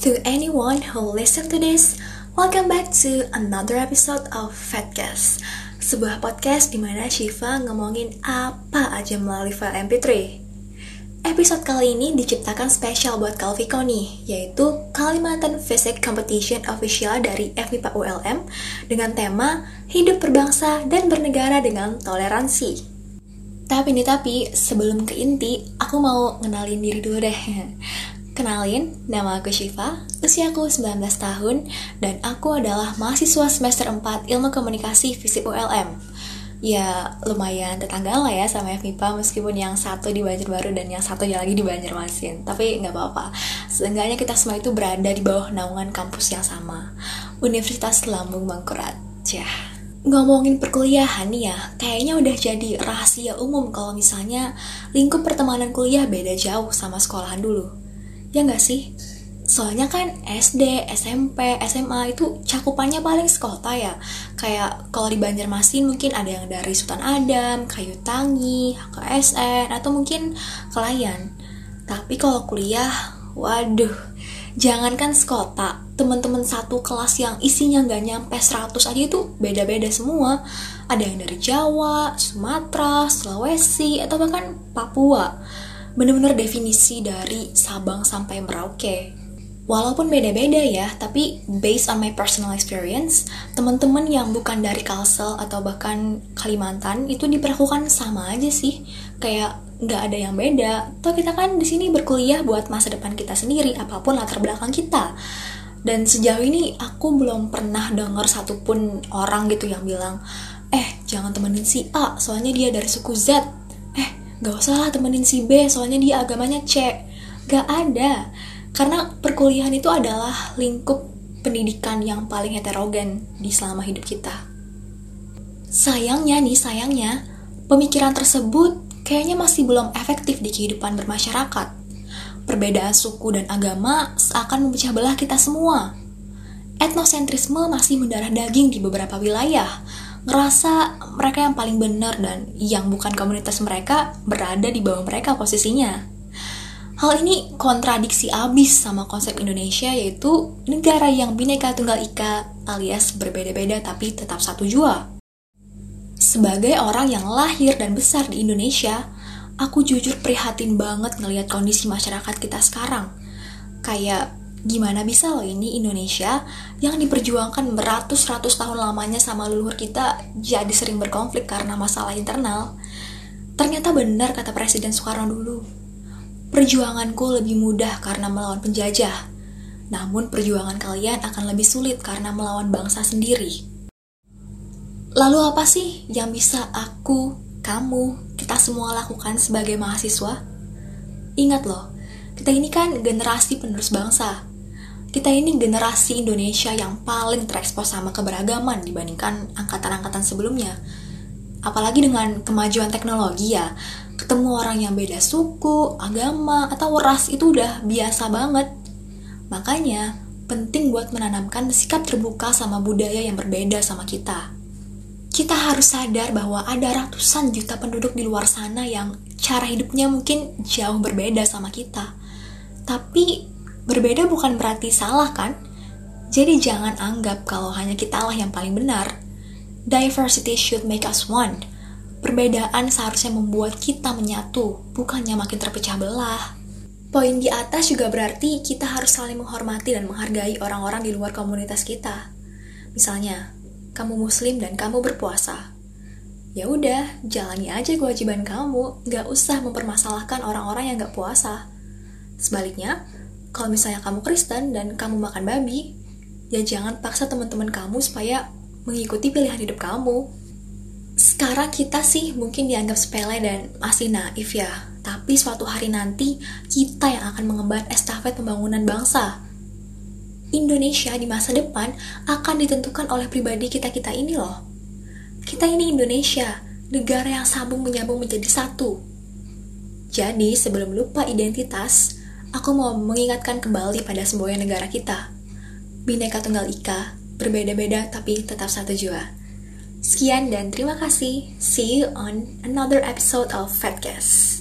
To anyone who listen to this, welcome back to another episode of Fatcast, sebuah podcast di mana Shiva ngomongin apa aja melalui file MP3. Episode kali ini diciptakan spesial buat Kalviko nih, yaitu Kalimantan Physics Competition Official dari FMIPA ULM dengan tema Hidup Berbangsa dan Bernegara dengan Toleransi. Tapi nih tapi, sebelum ke inti, aku mau ngenalin diri dulu deh. Kenalin, nama aku Shiva, usiaku 19 tahun, dan aku adalah mahasiswa semester 4 Ilmu Komunikasi Fisip ULM. Ya, lumayan tetangga lah ya sama FMIPA, meskipun yang satu di Banjarbaru dan yang satu lagi di Banjarmasin. Tapi nggak apa-apa, seenggaknya kita semua itu berada di bawah naungan kampus yang sama, Universitas Lambung Mangkurat. Cah. Ngomongin perkuliahan nih ya, kayaknya udah jadi rahasia umum kalau misalnya lingkup pertemanan kuliah beda jauh sama sekolahan dulu. Ya nggak sih? Soalnya kan SD, SMP, SMA itu cakupannya paling sekota ya. Kayak kalau di Banjarmasin mungkin ada yang dari Sultan Adam, Kayu Tangi, HKSN, atau mungkin Kelayan. Tapi kalau kuliah, waduh, jangankan sekota, teman-teman satu kelas yang isinya nggak nyampe 100 aja itu beda-beda semua. Ada yang dari Jawa, Sumatera, Sulawesi, atau bahkan Papua bener-bener definisi dari Sabang sampai Merauke. Walaupun beda-beda ya, tapi based on my personal experience, teman-teman yang bukan dari Kalsel atau bahkan Kalimantan itu diperlakukan sama aja sih. Kayak nggak ada yang beda. Toh kita kan di sini berkuliah buat masa depan kita sendiri, apa pun latar belakang kita. Dan sejauh ini aku belum pernah dengar satupun orang gitu yang bilang, eh jangan temenin si A, soalnya dia dari suku Z. Gak usah lah temenin si B soalnya dia agamanya C. Gak ada. Karena perkuliahan itu adalah lingkup pendidikan yang paling heterogen di selama hidup kita. Sayangnya nih sayangnya pemikiran tersebut kayaknya masih belum efektif di kehidupan bermasyarakat. Perbedaan suku dan agama seakan memecah belah kita semua. Etnosentrisme masih mendarah daging di beberapa wilayah ngerasa mereka yang paling benar dan yang bukan komunitas mereka berada di bawah mereka posisinya. Hal ini kontradiksi abis sama konsep Indonesia yaitu negara yang bineka tunggal ika alias berbeda-beda tapi tetap satu jua. Sebagai orang yang lahir dan besar di Indonesia, aku jujur prihatin banget ngelihat kondisi masyarakat kita sekarang. Kayak gimana bisa loh ini Indonesia yang diperjuangkan beratus-ratus tahun lamanya sama leluhur kita jadi sering berkonflik karena masalah internal. Ternyata benar kata Presiden Soekarno dulu. Perjuanganku lebih mudah karena melawan penjajah. Namun perjuangan kalian akan lebih sulit karena melawan bangsa sendiri. Lalu apa sih yang bisa aku, kamu, kita semua lakukan sebagai mahasiswa? Ingat loh, kita ini kan generasi penerus bangsa kita ini generasi Indonesia yang paling terekspos sama keberagaman dibandingkan angkatan-angkatan sebelumnya. Apalagi dengan kemajuan teknologi ya, ketemu orang yang beda suku, agama, atau ras itu udah biasa banget. Makanya, penting buat menanamkan sikap terbuka sama budaya yang berbeda sama kita. Kita harus sadar bahwa ada ratusan juta penduduk di luar sana yang cara hidupnya mungkin jauh berbeda sama kita. Tapi Berbeda bukan berarti salah kan? Jadi jangan anggap kalau hanya kita lah yang paling benar. Diversity should make us one. Perbedaan seharusnya membuat kita menyatu, bukannya makin terpecah belah. Poin di atas juga berarti kita harus saling menghormati dan menghargai orang-orang di luar komunitas kita. Misalnya, kamu muslim dan kamu berpuasa. Ya udah, jalani aja kewajiban kamu, gak usah mempermasalahkan orang-orang yang gak puasa. Sebaliknya, kalau misalnya kamu Kristen dan kamu makan babi, ya jangan paksa teman-teman kamu supaya mengikuti pilihan hidup kamu. Sekarang kita sih mungkin dianggap sepele dan masih naif ya, tapi suatu hari nanti kita yang akan mengemban estafet pembangunan bangsa. Indonesia di masa depan akan ditentukan oleh pribadi kita-kita ini loh. Kita ini Indonesia, negara yang sambung menyambung menjadi satu. Jadi sebelum lupa identitas, aku mau mengingatkan kembali pada semboyan negara kita. Bineka Tunggal Ika, berbeda-beda tapi tetap satu jua. Sekian dan terima kasih. See you on another episode of Fatcast.